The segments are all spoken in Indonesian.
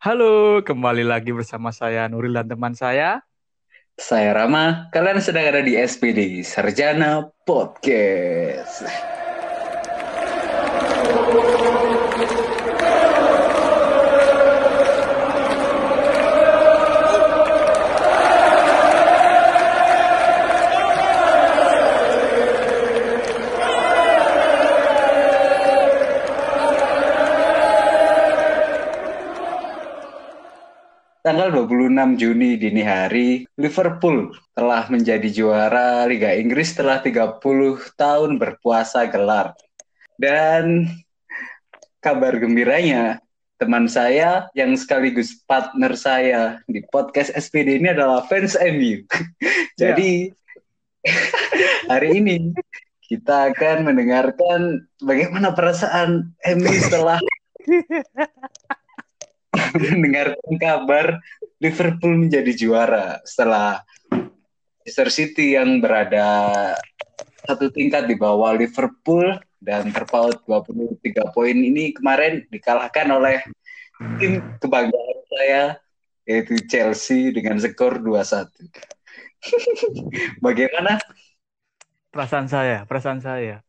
Halo, kembali lagi bersama saya Nuril dan teman saya. Saya Rama, kalian sedang ada di SPD Sarjana Podcast. Tanggal 26 Juni dini hari, Liverpool telah menjadi juara Liga Inggris setelah 30 tahun berpuasa gelar. Dan kabar gembiranya, teman saya yang sekaligus partner saya di podcast SPD ini adalah fans MU. Jadi hari ini kita akan mendengarkan bagaimana perasaan MU setelah mendengarkan kabar Liverpool menjadi juara setelah Manchester City yang berada satu tingkat di bawah Liverpool dan terpaut 23 poin ini kemarin dikalahkan oleh tim kebanggaan saya yaitu Chelsea dengan skor 2-1. Bagaimana perasaan saya? Perasaan saya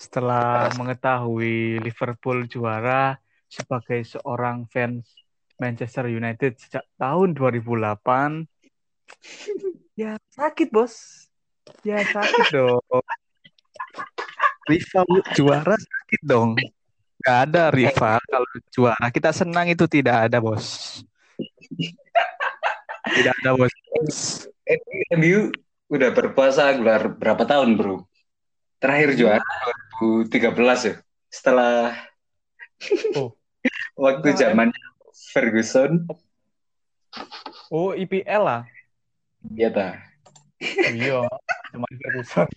setelah mengetahui Liverpool juara sebagai seorang fans Manchester United sejak tahun 2008 ya sakit bos. Ya sakit dong. Rival juara sakit dong. Gak ada rival kalau juara. Kita senang itu tidak ada bos. Tidak ada bos. MU udah berpuasa gelar berapa tahun bro? Terakhir juara 2013 ya? Setelah oh Waktu zaman Ferguson. Oh, IPL lah. Iya ta. Iya, zaman Ferguson.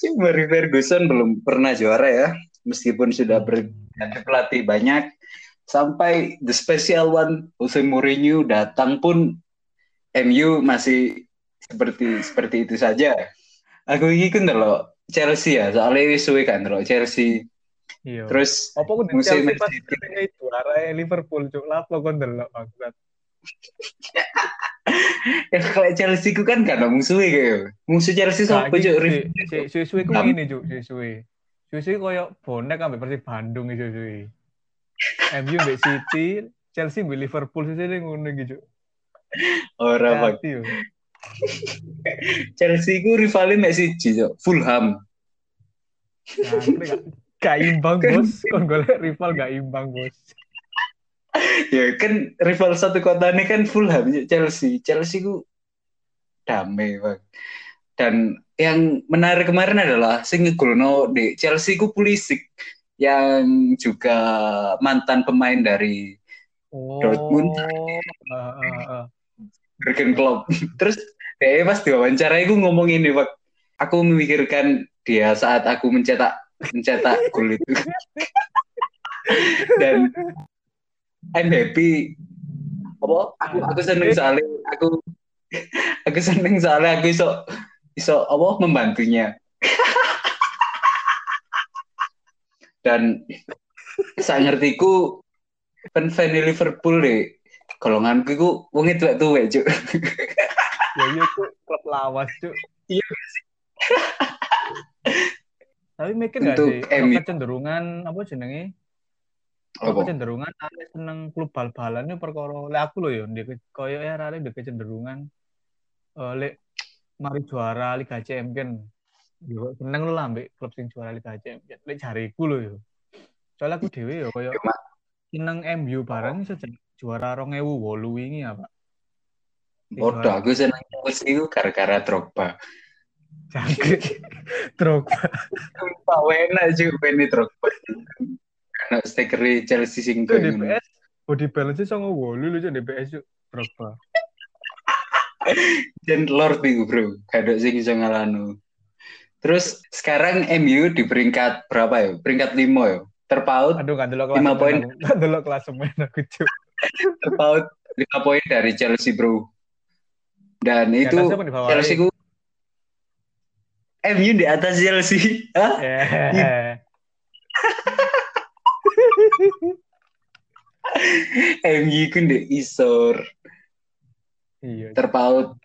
Cuma Ferguson belum pernah juara ya, meskipun sudah berganti pelatih banyak. Sampai the special one Jose Mourinho datang pun MU masih seperti seperti itu saja. Aku ini kan loh Chelsea ya, soalnya suwe kan loh Chelsea Iya. Terus apa aku musim pas itu? Arah Liverpool cuk. Lapo kon delok bangsat. ya kalau Chelsea ku kan karena musuhnya kayak musuh Chelsea siapa cuk? si suwe ku ini cuk si suwe suwe koyo bonek ambek Persib Bandung iso suwe MU mbek City Chelsea mbek Liverpool sih ngono gitu ora bang Chelsea ku rivalin mek siji cuk. Fulham. Nah, gak imbang bos. Kon golek rival gak imbang bos? Ya kan rival satu kota ini kan Fulham Chelsea. Chelsea ku damai bang. Dan yang menarik kemarin adalah sing ngegolno di Chelsea ku Pulisic yang juga mantan pemain dari oh, Dortmund. Uh, uh, uh. Jurgen Klopp. Terus dia pas diwawancara aku ngomong ini pak aku memikirkan dia saat aku mencetak mencetak gol itu. Dan I'm happy. Apa? Aku aku seneng soalnya aku aku seneng soalnya aku iso iso apa membantunya. Dan saya ngertiku fan fan Liverpool deh. Golonganku ku wong itu tuh cuk. Ya iya tuh klub lawas cuk. Iya tapi mikir gak sih? Kalau kecenderungan apa jenenge apa kecenderungan ada seneng klub bal-balan itu perkara le aku ya dia koyo ya ada dia kecenderungan uh, le mari juara Liga Champion yo seneng lo lah ambek klub sing juara Liga Champion le cariku lo yo. Soalnya aku dewe yo koyo seneng MU bareng sejak juara 2008 ini apa Bodoh, aku seneng Chelsea gara-gara Drogba. Jangkrik. Drogba. Pak Wena juga ini Drogba. Karena stiker Chelsea sing Itu DPS body balance sama wolu lu DPS yuk Drogba. Dan Lord nih bro, kadang sing iso ngalanu. Terus sekarang MU di peringkat berapa ya? Peringkat lima ya? Terpaut Aduh, gak delok lima poin. Gak delok klasemen aku cuy. Terpaut lima poin dari Chelsea bro. Dan itu Chelsea ku MU di atas Chelsea. Hah? Yeah. MU ku ndek isor. Iya. Terpaut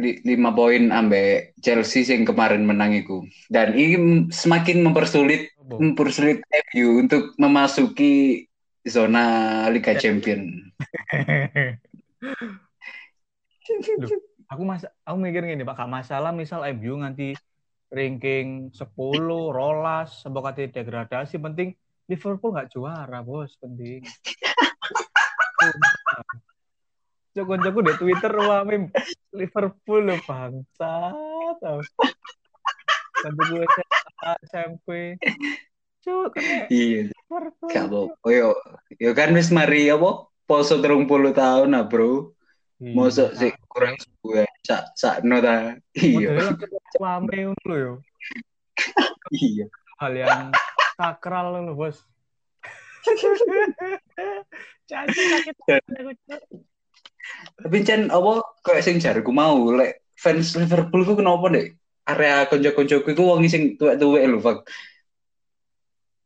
lima poin ambek Chelsea yang kemarin menang itu dan ini semakin mempersulit mempersulit MU untuk memasuki zona Liga Champion. Loh, aku mas aku mikir gini Pak, masalah misal MU nanti ranking 10, rolas, semoga degradasi penting Liverpool nggak juara bos penting. Joko-joko di Twitter wame Liverpool lo bangsa tau. Tentu gue SMP. Cuk, iya. Gak apa. Oh yo, yo kan wis mari apa? Poso 30 tahun ah, Bro. Iya. Mosok sih kurang sebuah sak sak no ta. Iya. Wame ngono yo. Iya. Hal yang sakral lo, Bos. Caci sakit tapi Chan apa kayak sing jarku mau lek fans Liverpool ku kenapa deh area konco-koncoku ku wong sing tuwek-tuwek lho Fak.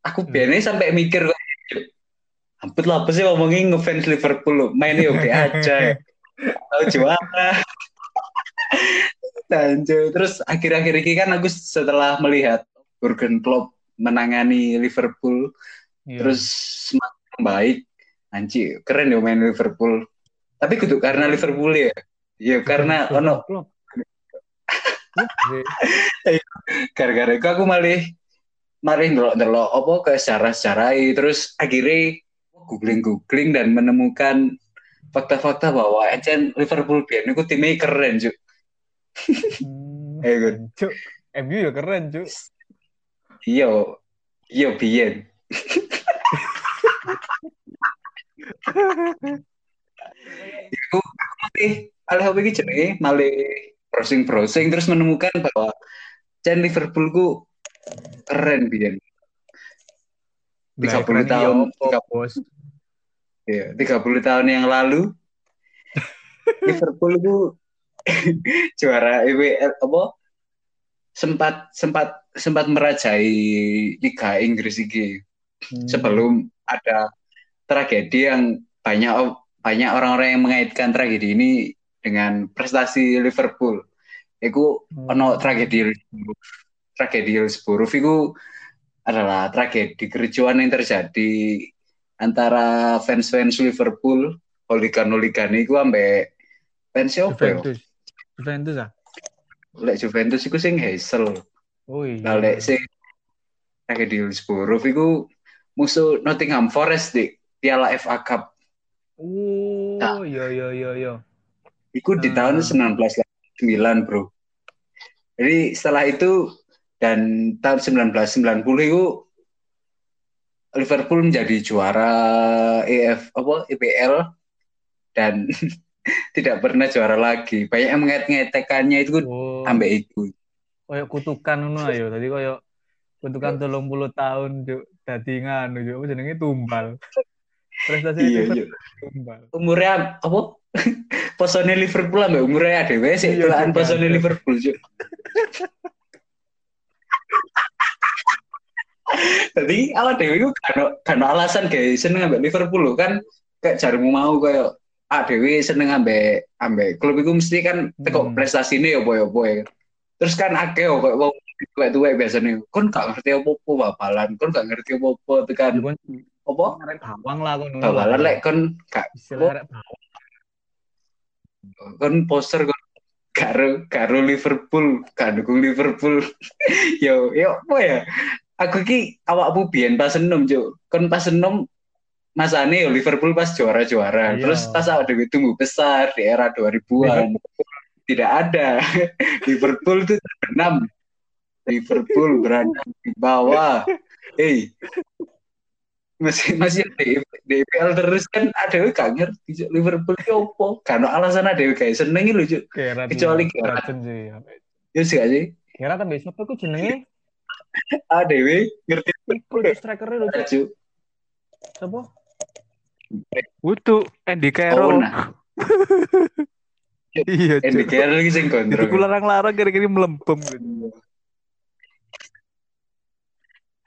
Aku hmm. biasanya sampai mikir kok Ampun lah apa sih ngomongin ngefans Liverpool lo main oke aja tahu juara Lanjut. terus akhir-akhir ini kan aku setelah melihat Jurgen Klopp menangani Liverpool yeah. terus semakin baik anci keren ya main Liverpool tapi kudu karena Liverpool ya. Ya karena ono gara-gara itu aku malih malih ndelok-ndelok apa ke secara-secara terus akhirnya googling googling dan menemukan fakta-fakta bahwa Encen Liverpool biar itu timnya keren cuk. Hmm, eh cuk, MU ya keren cuk. Iya, iya biar. Iku malih alih apa iki jenenge malih browsing browsing terus menemukan bahwa Chen Liverpool ku keren biyen. 30 puluh tahun, tiga bos. Iya, 30 tahun yang lalu Liverpool ku juara EWL apa sempat sempat sempat merajai Liga Inggris ini hmm. sebelum ada tragedi yang banyak banyak orang-orang yang mengaitkan tragedi ini dengan prestasi Liverpool. Iku hmm. ono tragedi tragedi Hillsborough itu adalah tragedi kericuan yang terjadi antara fans-fans Liverpool, holigan-holigan itu ambek fans siapa Juventus. Juventus ah. Lek Juventus iku sing Hazel. Oh iya. Nah, lek sing tragedi Hillsborough itu musuh Nottingham Forest di Piala FA Cup Oh, nah, iya iya iya iya. Itu di tahun 1999, ah. Bro. Jadi setelah itu dan tahun 1990 itu Liverpool menjadi juara EF apa EPL dan tidak pernah juara lagi. Banyak yang mengait-ngaitekannya itu oh. ambek itu. Kayak kutukan ngono ayo. Tadi kayak kutukan telung puluh tahun juk dadi nganu juk jenenge tumbal. Prestasi iya, iya. Umurnya apa? Posone Liverpool ambek umurnya ada wes sih tulaan posone Liverpool juga. Tadi awal dewi itu kan kan alasan kayak seneng ambek Liverpool kan. Kayak jarmu mau kayak ah dewi seneng ambek ambek klub itu mesti kan teko hmm. prestasi ini ya boy boy terus kan akeh kok wong tuwek tuwek biasanya kon gak ngerti apa apa bapalan kon gak ngerti apa apa tekan apa? bawang lah kono bawalan lek kon gak kon poster kon karo karo Liverpool gak dukung Liverpool. Yo yo apa ya aku ki awakmu biyen pas enom jo kon pas enom masane Liverpool pas juara-juara. Iya. terus pas awak dewe tumbuh besar di era 2000-an tidak ada. Liverpool itu enam Liverpool berada di bawah. Hey masih masih di DPL terus kan ada yang gak ngerti Liverpool itu apa karena alasan ada yang kayak seneng itu kecuali kira ya sih. Sih kira tapi siapa ku jenenge ada yang ngerti Liverpool strikernya lucu siapa Wutu Andy Carroll oh, nah. iya Andy Carroll lagi sing kontrol aku larang-larang kira-kira melempem gitu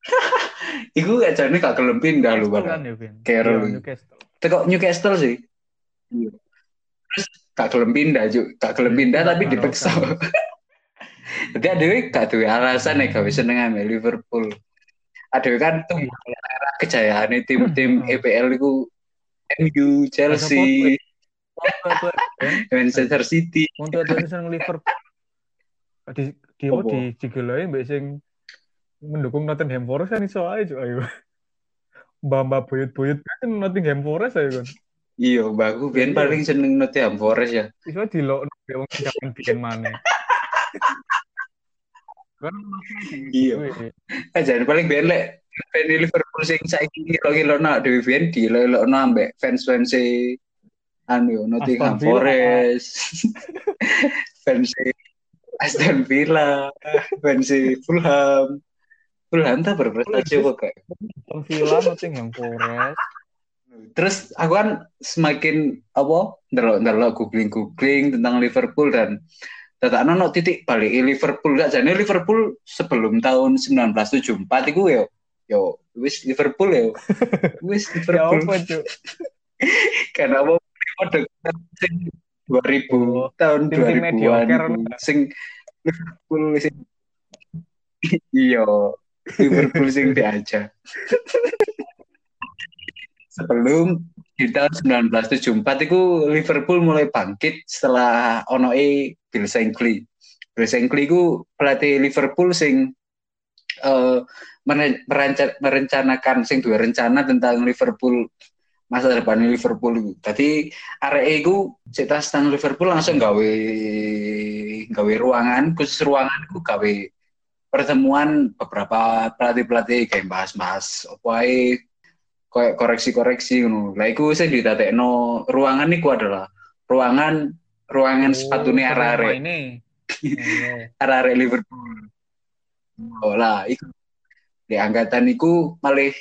Iku gak jadi gak gelem pindah lu kan. Carroll. Iya. Teko Newcastle sih. Iya. Terus gak gelem pindah juga, gak gelem pindah tapi dipaksa. Jadi ada gak tuh alasan nih gak bisa seneng Liverpool. Ada kan tuh era kejayaan tim-tim EPL itu MU, Chelsea, Manchester City. Untuk ada seneng Liverpool. Di di apa di digelain mbak sing mendukung Nottingham Forest kan iso aja ayo. Mbak-mbak buyut-buyut kan Nottingham Forest ayo kan. Iya, bagus biyen iya. paling seneng Nottingham Forest ya. Iso dilok wong jangan bikin mana. Kan iya. Eh jadi paling biyen lek fan Liverpool sing saiki nak dewe biyen dilok ambek fans-fans anu Nottingham Forest. fans Aston Villa, Bensi Fulham. Fulham tak berprestasi kok kayak. Aston Villa, Nottingham Forest. Terus aku kan semakin apa ndelok ndelok googling googling tentang Liverpool dan tata no titik balik Liverpool. Gak jadi Liverpool sebelum tahun 1974 itu yo. Yo wis Liverpool yo. Wis ya Liverpool. ya apa, Karena apa? Ribu oh, tahun dua ribuan sing Liverpool sing iya Liverpool sing diajak. Sebelum di tahun 1974 itu Liverpool mulai bangkit setelah ono e Bill Shankly Bill Shankly itu pelatih Liverpool sing uh, merencanakan sing dua rencana tentang Liverpool masa depan Liverpool. Tadi area itu cerita tentang Liverpool langsung gawe gawe ruangan khusus ruangan itu gawe pertemuan beberapa pelatih-pelatih kayak bahas-bahas apa kayak koreksi-koreksi ngono. Lah iku sing ditatekno ruangan niku adalah ruangan ruangan oh, sepatu nih arah ini. arah Liverpool. Oh lah iku di angkatan iku malah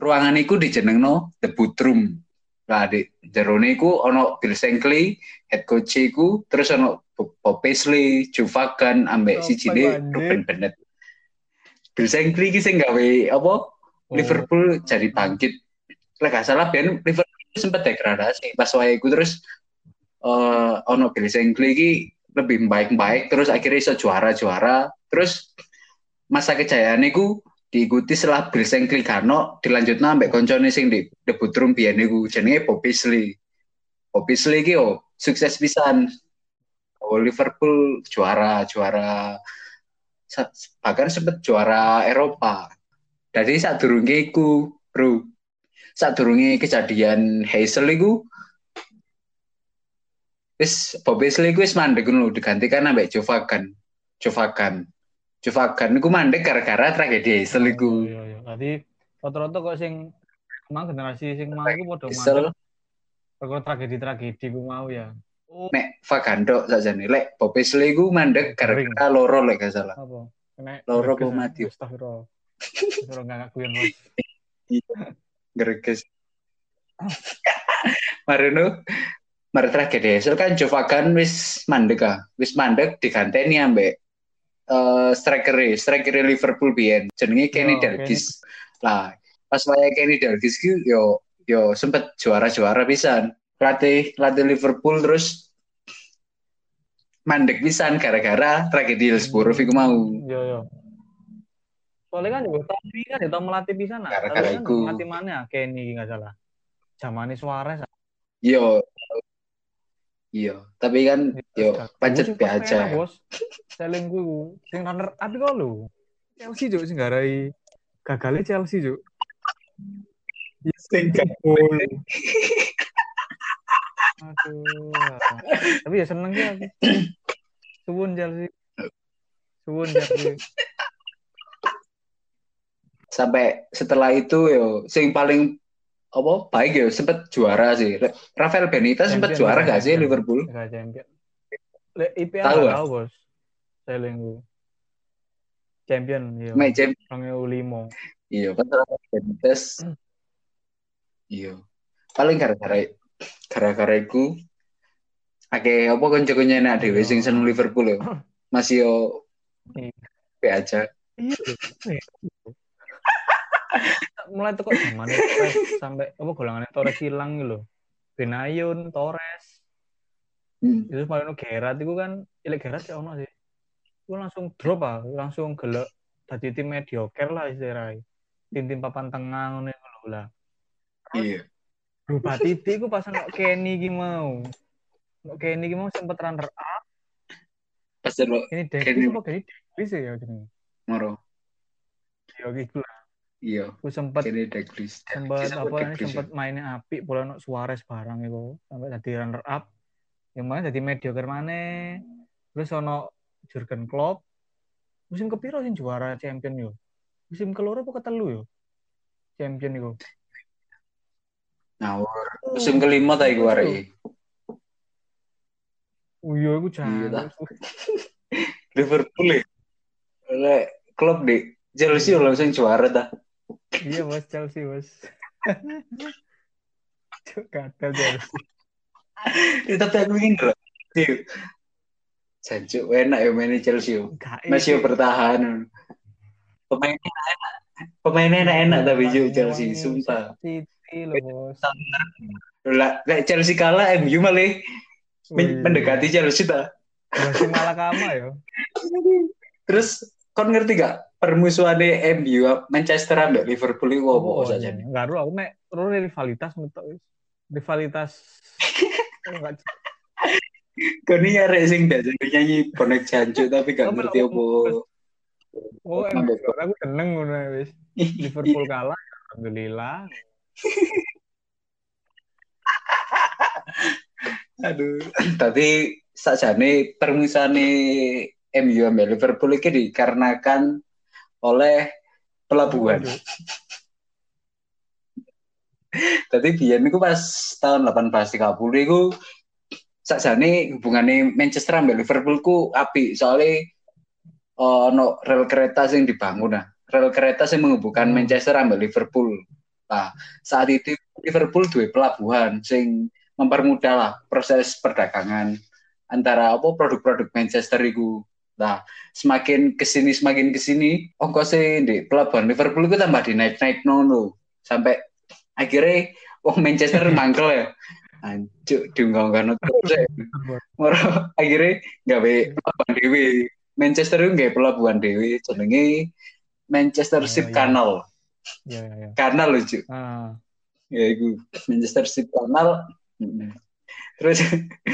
ruangan iku dijenengno the boot room. Nah, di jerone iku ono Bill Shankly, head coach iku, terus ono Bob Paisley, Joe Fagan, ambek si Cine, Ruben Bennett. Bill Shankly iki sing gawe apa? Oh. Liverpool jadi bangkit. Lek gak salah ben Liverpool sempat degradasi pas wae iku terus uh, ono Bill Shankly iki lebih baik-baik terus akhirnya iso juara-juara terus masa kejayaan iku diikuti setelah Bill Shankly Kano dilanjutnya sampai koncone sing di debut room biyen niku jenenge Bob Paisley. Bob Paisley iki oh, sukses pisan. Oh, Liverpool juara juara bahkan sempat juara Eropa. Jadi saat durunge iku, Bro. Saat durunge kejadian Hazel iku wis Bob Paisley iku wis mandek ngono digantikan ambek Jovagan. Jovagan. Jevagan niku mandek gara-gara tragedi iku. Iya iya. Tadi rata-rata kok sing emang generasi sing mau iku padha mandek. Perkara tragedi-tragedi ku mau ya. Oh. Nek Vagando nih. lek Bob Isley iku mandek gara-gara loro lek gak salah. Apa? Nek loro kok mati. Astagfirullah. Astagfirullah enggak ngaku yang Greges. Marino Mari tragedi Isel kan Jovagan wis mandek ah. Wis mandek diganteni ambek uh, striker striker Liverpool biyen jenenge Kenny oh, Dalglish. Okay. Lah, pas waya Kenny Dalglish ki yo yo sempet juara-juara pisan. Latih latih Liverpool terus mandek pisan gara-gara tragedi Hillsborough iku mau. Yo yo. Soalnya kan juga tapi kan itu melatih pisan nah. Gara-gara kan iku. Melatih mana Kenny nggak salah. Zamane Suarez. Yo, Iya, tapi kan yo pancet be aja. Bos. Selling ku sing runner up kok lho. Chelsea juk sing garai gagalnya Chelsea juk. Ya sing gol. Aduh. Tapi ya seneng sih aku. Suwun Chelsea. Suwun Chelsea. Sampai setelah itu yo sing paling apa baik ya sempat juara sih. Rafael Benitez sempat juara gak sih Liverpool? Gak champion. Le, IPL tahu, tahu bos. Saya linggu. Champion, iya. Main champion. Limo. Iya, kan Rafael Benitez. Iya. Paling gara-gara gara-gara iku Oke, apa kanca-kanca enak dhewe sing seneng Liverpool ya. Masih yo be aja. Iya. Mulai tuh kok zaman sampai apa golongan Torres hilang gitu loh. Benayon, Torres. Hmm. Itu paling Gerat itu kan, ilek Gerat ya ono sih. Itu langsung drop ah, langsung gelek tadi tim mediocre lah istilahnya. Tim-tim papan tengah ngono lah. Iya. Berubah titik gue pasang kok Kenny gimau. Kok Kenny gimau sempet runner up. Pas lo ini Deklis apa Kenny Deklis ya jenenge. Moro. Iya gitu lah. Iya. Gue Kenny Deklis. Sempet apa ini sempet mainnya api bola no Suarez barang itu sampai tadi runner up. Yang mana jadi mediocre mana. Terus ono Jurgen Klopp. Musim kepiro sih juara champion yo. Musim keloro apa ketelu yo? Champion itu. Ngawur. Musim kelima tadi gue hari. Iya, aku jangan. Liverpool ya. Oleh klub di Chelsea langsung juara dah. Iya mas Chelsea mas. Kata Chelsea. Itu tapi aku ingin loh. Sanjuk enak ya main Chelsea. Masih bertahan. Pemainnya enak. Pemainnya enak-enak tapi Chelsea, sumpah. City loh bos. Lah, Chelsea kalah MU malah mendekati Chelsea ta. Masih malah kama ya. Terus kon ngerti gak permusuhan MU Manchester ambek Liverpool itu apa oh, saja nih? Enggak aku ro rivalitas mentok rivalitas ini ya racing biasa nyanyi bonek janju tapi gak ngerti apa. Oh, aku seneng ngono wis. Liverpool kalah, alhamdulillah. Aduh, tadi sajane permisane MU ambil Liverpool ini dikarenakan oleh pelabuhan. Tadi biar itu pas tahun 1830 itu sajane hubungannya Manchester ambil Liverpool ku api soalnya uh, no rel kereta yang dibangun nah rel kereta yang menghubungkan hmm. Manchester ambil Liverpool Nah, saat itu Liverpool dua pelabuhan sing mempermudah lah proses perdagangan antara apa produk-produk Manchester itu. Nah, semakin ke sini semakin ke sini, ongkosnya di pelabuhan Liverpool itu tambah dinaik-naik nono sampai akhirnya oh Manchester mangkel ya. Anjuk diunggah-unggah terus ya. Moro akhirnya nggak be pelabuhan dewi. Manchester itu nggak pelabuhan dewi, jenenge Manchester oh, Ship iya. Canal. Ya, ya, ya. Kanal lucu. Ah. Ya itu Manchester City kanal. Terus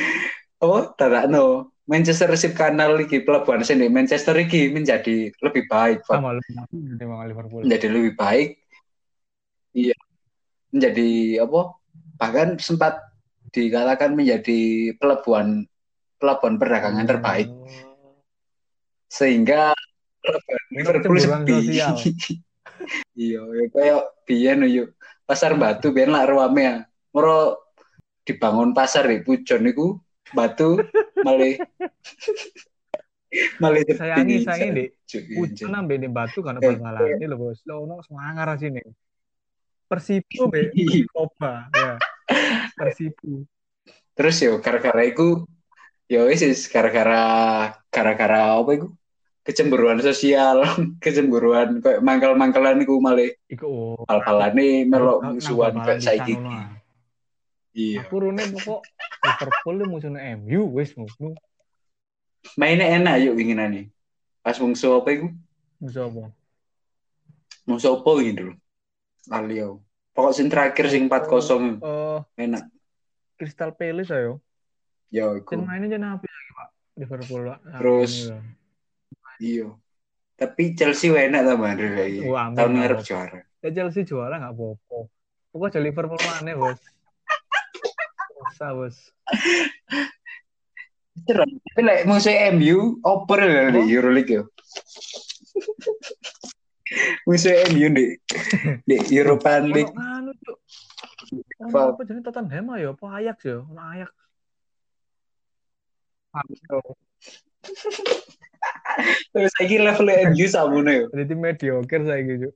apa? Tidak no. Manchester City kanal lagi pelabuhan sini Manchester lagi menjadi lebih baik Pak. Liverpool. Menjadi lebih baik. Iya. Menjadi apa? Bahkan sempat dikatakan menjadi pelabuhan pelabuhan perdagangan oh. terbaik. Sehingga Liverpool sepi. iya ya kayak biyen yuk pasar batu biyen lah ruame ya moro dibangun pasar di pujon niku batu malih malih sayangi sayangi di pujon nambe di batu karena permalah ini loh bos. Lo no semangat sini. Persipu be coba ya. Persipu. Terus yo gara-gara iku yo wis gara-gara gara-gara apa iku? Kecemburuan sosial, kecemburuan kayak mangkal-mangkalan iku malah iku hal-halane melok musuhan kayak saiki. Iya. Aku rune pokok Liverpool musuhnya MU wis ngono. Mainnya enak yuk nih. Pas musuh apa iku? Musuh apa? Musuh apa gitu. Alio. Pokok sing terakhir sing 4-0. Uh, enak. Crystal Palace ayo. Ya iku. Jen mainnya jen apa lagi, Pak? Liverpool. Terus Iya. Tapi Chelsea enak lah Mbak lagi. Tahun ngarep juara. Ya Chelsea juara nggak apa-apa. Pokoknya Liverpool mana bos? Usah bos. Terus, tapi like, musuh MU oper lah di Euroleague ya. musuh MU di di European League. Anu cuk. Apa jadi Tottenham ya? Apa Ajax ya? Ajax. Terus lagi level MU sama nih. Jadi mediocre saya gitu.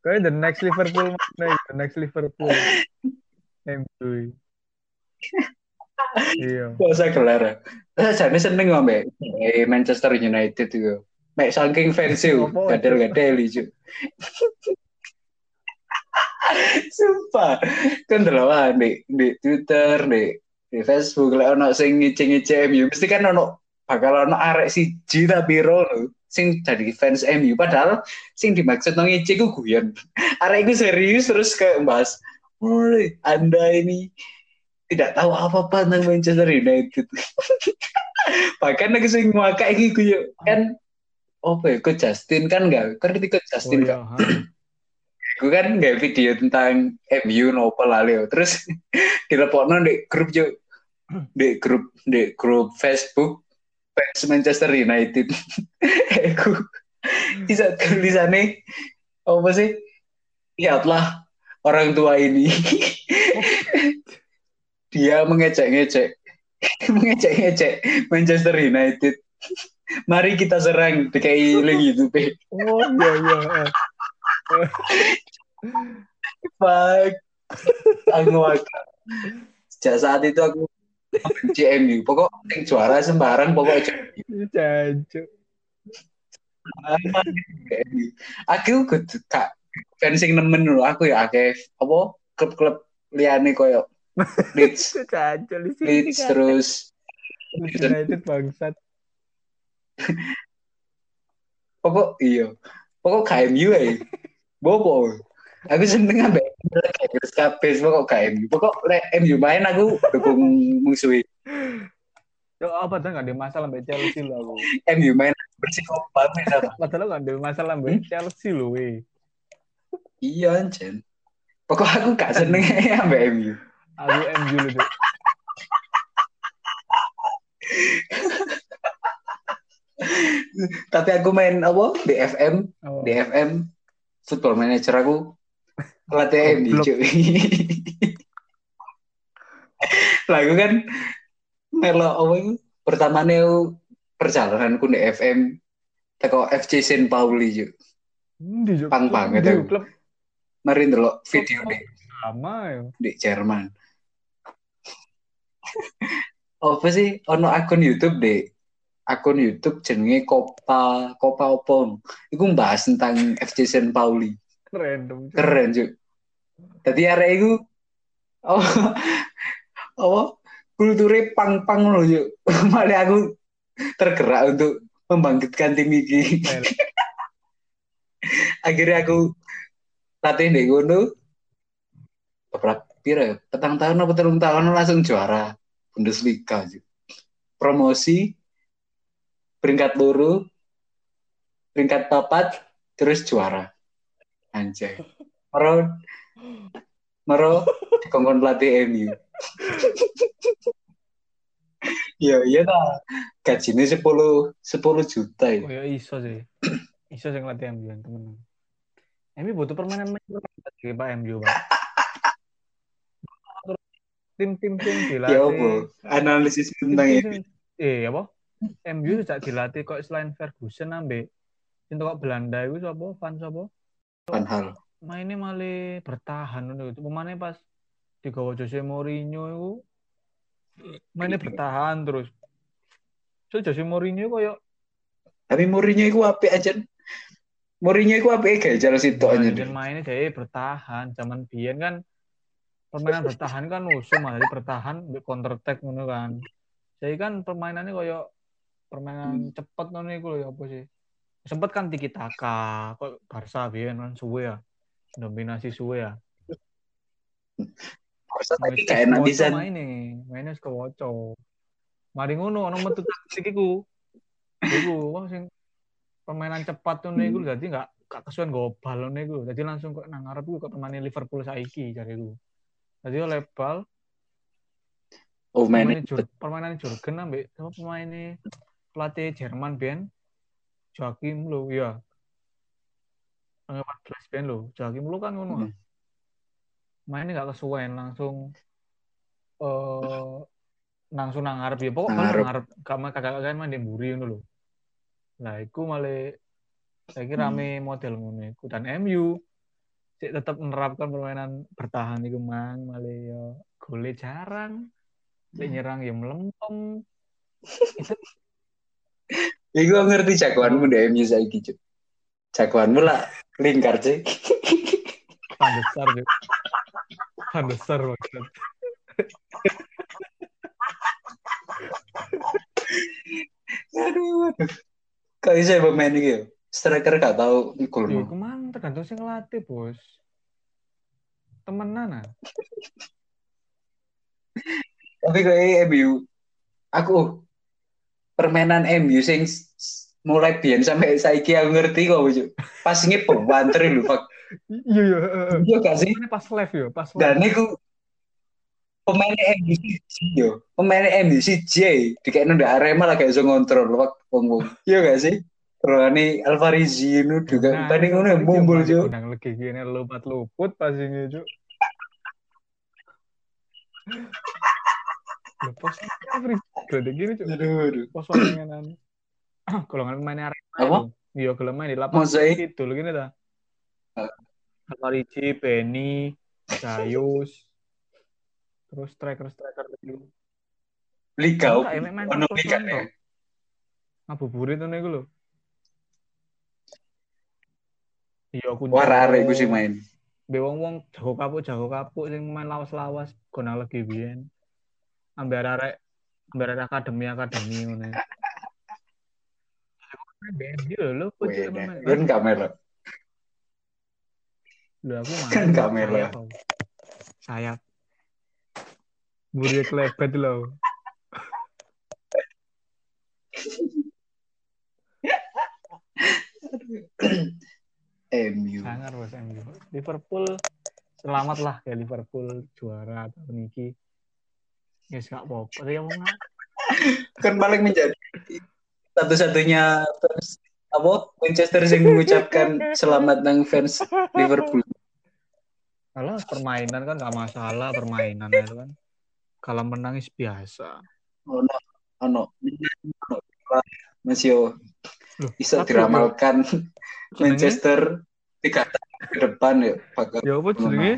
Kayak the next Liverpool the next Liverpool. MU. Iya. Usah gelar. Saya jadi seneng ngombe Manchester United itu. mek saking fans yo gadel-gadel ijo Sumpah. Kan delok di di Twitter, di di Facebook lah ono sing ngece-ngece MU mesti kan ono bakal ono arek siji tapi ro sing jadi fans MU padahal sing dimaksud nang ngece ku guyon arek iku serius terus kayak bahas anda ini tidak tahu apa-apa tentang Manchester United bahkan aku sing ngwakak iki guyon kan apa ya ke Justin kan enggak kan ketika Justin oh, iya, gue kan nggak video tentang MU nopo lah Leo terus dilepokno di grup juga di grup di grup Facebook fans Manchester United. Aku bisa tulisannya apa sih? Lihatlah orang tua ini. Dia mengecek-ngecek mengecek-ngecek Manchester United. Mari kita serang DKI lagi itu, Oh iya iya. Fuck. Aku Sejak saat itu aku CMU pokok yang juara sembarang pokok Jancuk. aku kudu kak fencing nemen dulu aku ya akeh apa klub-klub liane koyo Leeds Leeds terus United bangsat pokok iya pokok KMU ya bobo aku seneng ambek Inggris kabeh pokok gak MU pokok lek MU main aku dukung musuhi Yo apa tuh gak ada masalah mbak Chelsea lo aku. MU main bersih banget? Padahal gak ada masalah mbak Chelsea lo we. Iya anjen. Pokok aku gak seneng ya mbak MU. Aku MU lu tuh. Tapi aku main apa? Di FM, oh. di FM football manager aku. Pelatih MU cuy lagu kan melo apa itu? Pertama nih perjalananku di FM teko FC Saint Pauli cuy pang banget aku. mari dulu video deh sama ya. Di Jerman apa sih? Ono akun YouTube deh akun YouTube jenenge Copa Copa Opon. Iku bahas tentang FC Saint Pauli. Keren dong keren cuy tadi area itu oh oh kulturnya pang pang loh cuy malah aku tergerak untuk membangkitkan tim ini akhirnya aku latih di gunung beberapa pira ya petang tahun apa telung tahun langsung juara Bundesliga promosi peringkat luru peringkat papat terus juara Anjay. Mero Mero dikongkon pelatih MU. Iya, iya ta. Gajinya sepuluh sepuluh juta ya. Oh ya iso sih. Iso sih ngelatih MU temen. MU butuh permainan lagi Pak MU, Pak. Tim-tim tim dilatih. Ya apa? Analisis tentang ini. Eh, apa? MU sejak dilatih kok selain Ferguson ambek Cinta kok Belanda itu siapa? Fans siapa? Van Hal. Mainnya malah bertahan itu. Pemainnya pas di digawa Jose Mourinho itu mainnya bertahan terus. So Jose Mourinho koyo tapi Mourinho itu apa aja. Mourinho itu apa kayak jalan situ aja. Dan mainnya dia bertahan. Zaman Bian kan permainan bertahan kan usum jadi bertahan counter attack ngono kan. Jadi kan permainannya koyo permainan hmm. cepet ngono iku lho ya apa sih? sempet kan tiki taka kok Barca biar kan suwe ya? Dominasi suwe ya? Barca tapi kayak enak bisa main nih mainnya suka woco mari ngono ono metu taktik iku. Iku wah sing permainan cepat tuh nih gue jadi nggak gak kesuwen gobal nih gue jadi langsung kok nang arep gue kok pemain Liverpool saiki cari gue jadi oleh bal oh main permainan Jurgen ambek sama pemain pelatih Jerman Ben Joakim lo ya Angga 14 band lo Joakim lo kan ngono hmm. mainnya gak kesuwen langsung eh uh, langsung nang ngarep. Ya pokok nang ngarep. kamar kakak kakak main di mburi ngono lo nah iku malah saya kira rame hmm. model ngono iku. Dan MU cek tetap menerapkan permainan bertahan iku mang malah ya gole jarang cek nyerang ya melempem itu Iku ngerti jagoanmu di MU saiki, Cuk. Jagoanmu lah lingkar, Cuk. Pandesar, Cuk. Pandesar maksud. aduh, aduh. Kok bisa pemain ini ya? Striker gak tau ngikul. Ya, ke mana tergantung sih ngelatih, Bos. Temenan ah. Tapi kayak MU, aku permainan MU sing mulai biyen sampai saiki aku ngerti kok Cuk. Pas nge pewanter lho, Pak. Iya iya. Iya gak sih? Pas live yo, pas live. Dan iku pemain MU yo, pemain MU J, dikene ndak Arema lah gak iso ngontrol wong-wong. Iya gak sih? Terus ini Alvarizi itu juga Nah, tadi ngono itu mumbul Cuk. Undang lagi gini lompat luput pas ini Cuk. Lho, pos gede gini Cuk. Aduh, aduh. Pos wanginan. Golongan pemain Arema. Apa? Iya, kalau main di lapangan itu gini dah. Ah. Alvarizi, Penny, Gayus, terus striker-striker itu. Liga ono liga ya. Ngabuburit tuh nih lho. Iya, aku Wah, arek iku sih main. Be wong-wong jago kapuk jago kapuk sing main lawas-lawas gona lagi biyen. Ambil arek ambil arek akademi akademi ngono. Bendi lho lho kok kan gak. Lho aku main. Kan gak melo. sayap. Buri kelebet lho. MU. Sangar bos MU. Liverpool selamat lah ya Liverpool juara tahun ini. Yes gak apa-apa. Wong Kan paling menjadi satu-satunya fans apa Manchester yang mengucapkan selamat nang fans Liverpool. Kalau permainan kan gak masalah permainan itu kan. Kalau menangis biasa. Ono ono ono Masih Loh, bisa diramalkan Manchester tiga tahun ke depan ya bakal Ya apa jenenge?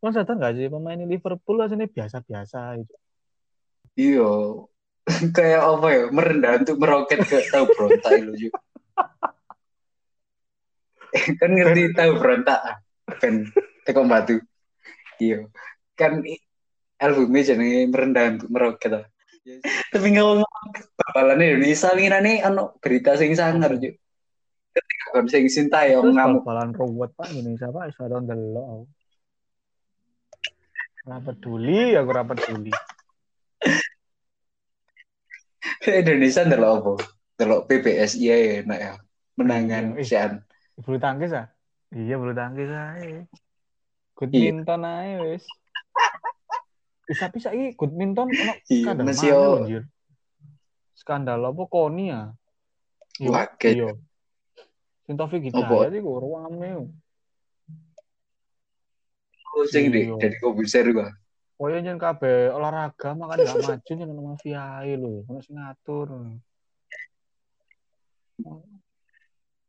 Kan sadar gak sih pemain Liverpool aslinya biasa-biasa itu. Iya. Kayak apa ya? Merendah untuk meroket ke tahu berontak itu juga. kan ngerti tahu berontak kan tekong batu. Iya. Kan albumnya jenenge merendah untuk meroket lah. Tapi ngomong babalan Indonesia ini ano berita sing sangar juga. Kon sing Sintayong Terus ngamuk bal-balan ruwet Pak Indonesia Pak iso ada ndelok. aku. Ora peduli, aku ora peduli. Indonesia ndelok apa? Ndelok PBS iya ya enak ya. Menangan Iya, sian. Bulu tangkis ah? Iya bulu tangkis ae. Good Iya. ae wis. Bisa bisa iki good minton ono Iya, skandal Jir? Skandal apa koni ya? Iya. Iya. Sing Taufik? Hidayat iku rame. Sing di Iya. dari komputer gua. Koyo yen kabeh olahraga makanya gak maju yen ono mafia ae lho, ono sing ngatur.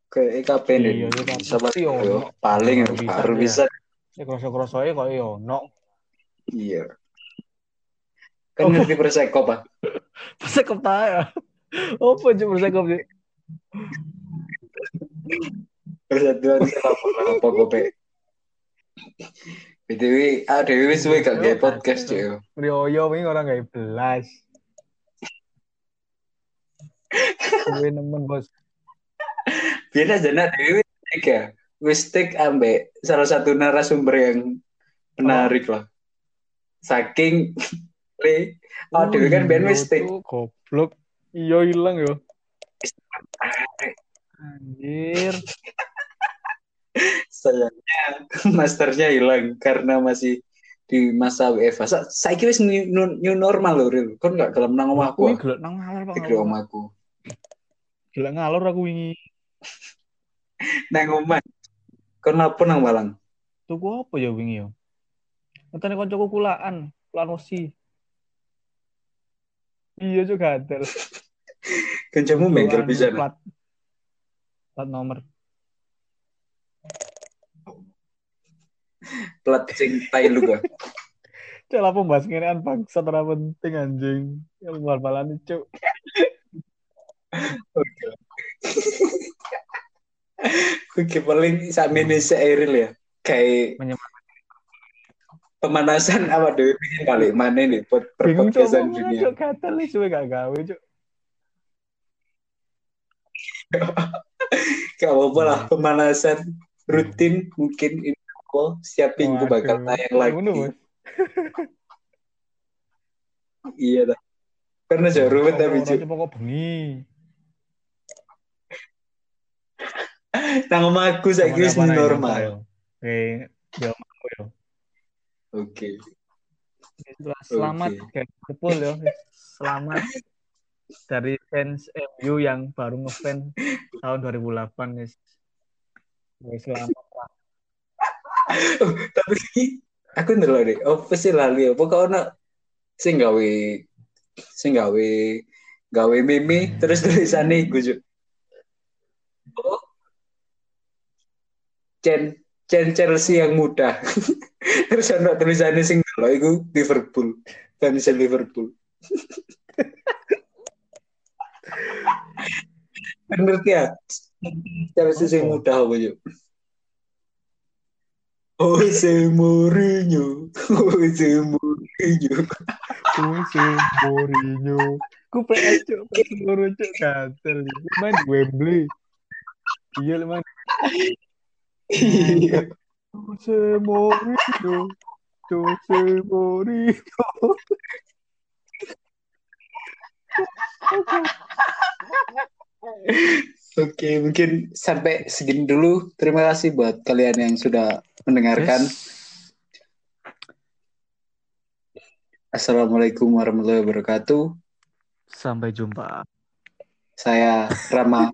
ke EKP Iya, nih EKP. sama Iya, paling Baru bisa bisa Ya kroso-krosoe kok yo ono. iya kan ngerti perseko pak Persekop ta ya. Apa cuma persekop sih? Persatuan sepak bola apa kope btw ah dewi wis suwe gak kayak podcast cuy Rioyo ini orang gak belas. Gue nemen bos. biar aja nak dewi wis take ya wis take ambek salah satu narasumber yang menarik lah saking le oh, dewi kan ben wis take Tuh, Goblok. Iya hilang yo. Anjir. sayangnya masternya hilang karena masih di masa WFH. Sa saya kira new, new normal loh, Ril. Kon gak gelem nang omahku. Aku ah. gelek nang ngalor Pak. Di omahku. Gelek ngalor aku wingi. Nang omah. Kon apa nang Malang? Tuku apa ya wingi yo? Ngenteni kancaku kulaan, kulaan wesi. Iya juga gatel. Kencamu bengkel bisa. Plat. Plat nomor. Plat sing tai lu gua. Cek lah pembahas ngerean bangsa ora penting anjing. Ya bal-balan cuk. Oke. Oke, paling saat ini Eril ya. Kayak pemanasan apa dewe bikin kali mana nih buat perpodcastan dunia. Bingung kata nih cuma gak gawe cuk. Gak apa-apa lah pemanasan rutin mungkin ini aku setiap minggu bakal tayang lagi. iya dah. Karena jauh rumit tapi cuk. Pokok bengi. Nang aku saya kira normal. Oke, yo yo. Oke. Selamat okay. Ya. Selamat dari fans MU yang baru ngefans tahun 2008 guys. Selamat lah. Oh, tapi aku ndelok deh. Oh, pasti lali. Pokoknya sing gawe sing gawe gawe meme terus tulisannya gue Oh, Chen Chen Chelsea yang muda. Terus ada tulisannya sing kalau itu Liverpool, fans Liverpool. kan ngerti ya? Chelsea sing muda apa yuk? Jose Mourinho, Jose Mourinho, Jose Mourinho. Ku pengen cok, pengen cok kantor. Main Wembley. Iya, man. Iya. Jose Mourinho, Jose Mourinho. Oke, mungkin sampai segini dulu. Terima kasih buat kalian yang sudah mendengarkan. Yes. Assalamualaikum warahmatullahi wabarakatuh. Sampai jumpa. Saya Rama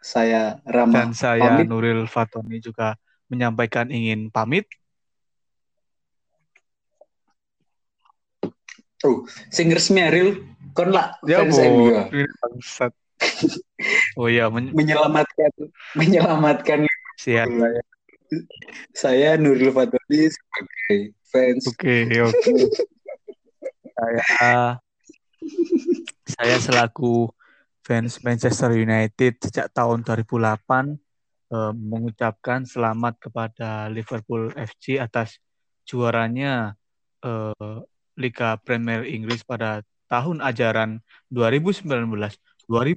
saya Rama. Dan saya pamit. Nuril Fatoni juga menyampaikan ingin pamit. Oh, sing resmi Aril, kon lah ya. Bangsat. Oh iya, men menyelamatkan menyelamatkan Siap. Saya Nuril Fatoni sebagai fans. Oke, okay, oke. Okay. saya saya selaku fans Manchester United sejak tahun 2008 eh, mengucapkan selamat kepada Liverpool FC atas juaranya eh, Liga Premier Inggris pada tahun ajaran 2019-2020.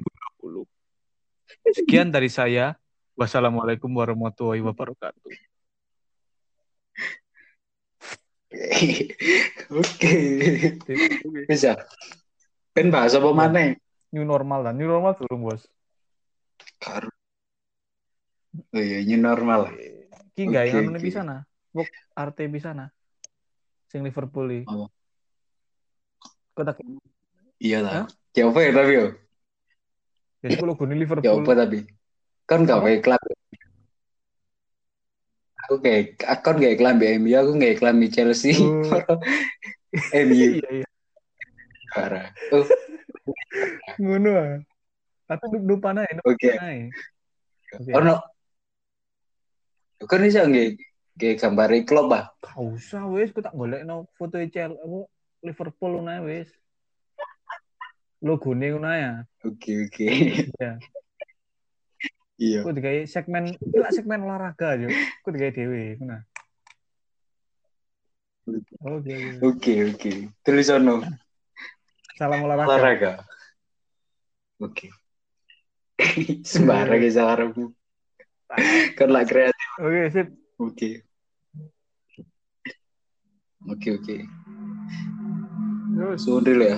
Sekian dari saya. Wassalamualaikum warahmatullahi wabarakatuh. Oke. Bisa. Kan bahasa apa mana? new normal lah. New normal turun bos. Kar. Oh iya, new normal. Ki nggak okay, yang okay. bisa na. Bok arte bisa na. Sing Liverpool ini. Oh. Kau tak? Iya lah. Ya tapi yo? Jadi kalau gue Liverpool. Ya apa tapi? Kan gak kayak klub. Aku kayak, aku kan kayak klub MU, aku kayak klub Chelsea. Oh. MU. Iya iya. Parah. Oh. Ngono ah. Tapi lupa nae, Oke. Oh no. Kan bisa nggih nggih gambar klub ah. Gak usah wis, ku tak golekno foto Chelsea apa Liverpool nae wis. Logo ngono ya. Oke oke. Iya. Iya. Ku digawe segmen, lah segmen olahraga yo. Ku digawe dhewe ngono. Oke oke. Oke Tulis ono. Salam olahraga. Olahraga. Oke. Okay. Sembarang ya salarmu. kan lah kreatif. Oke, okay, sip. Oke. Okay. Oke, oke. Terus. Sundil ya.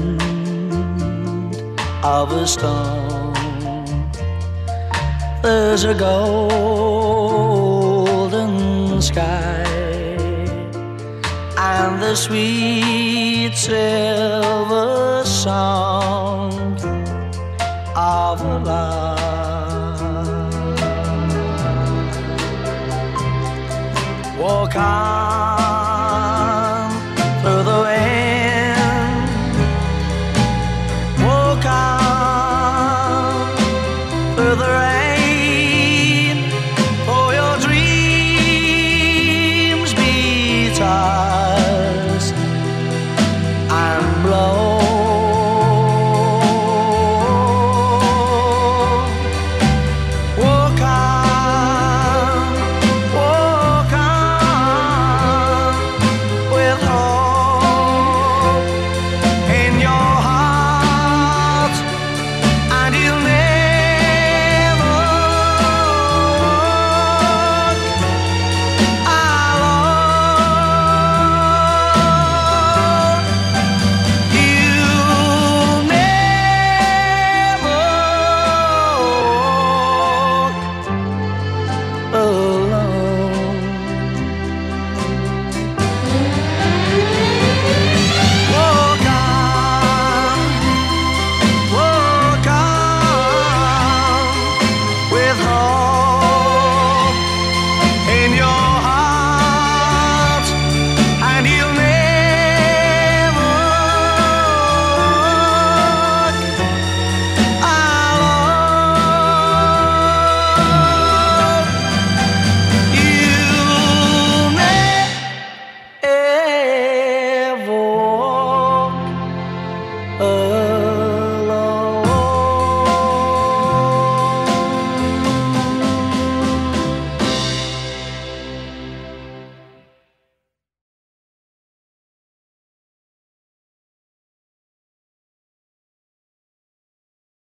of a storm, there's a golden sky and the sweet silver sound of a love. Walk on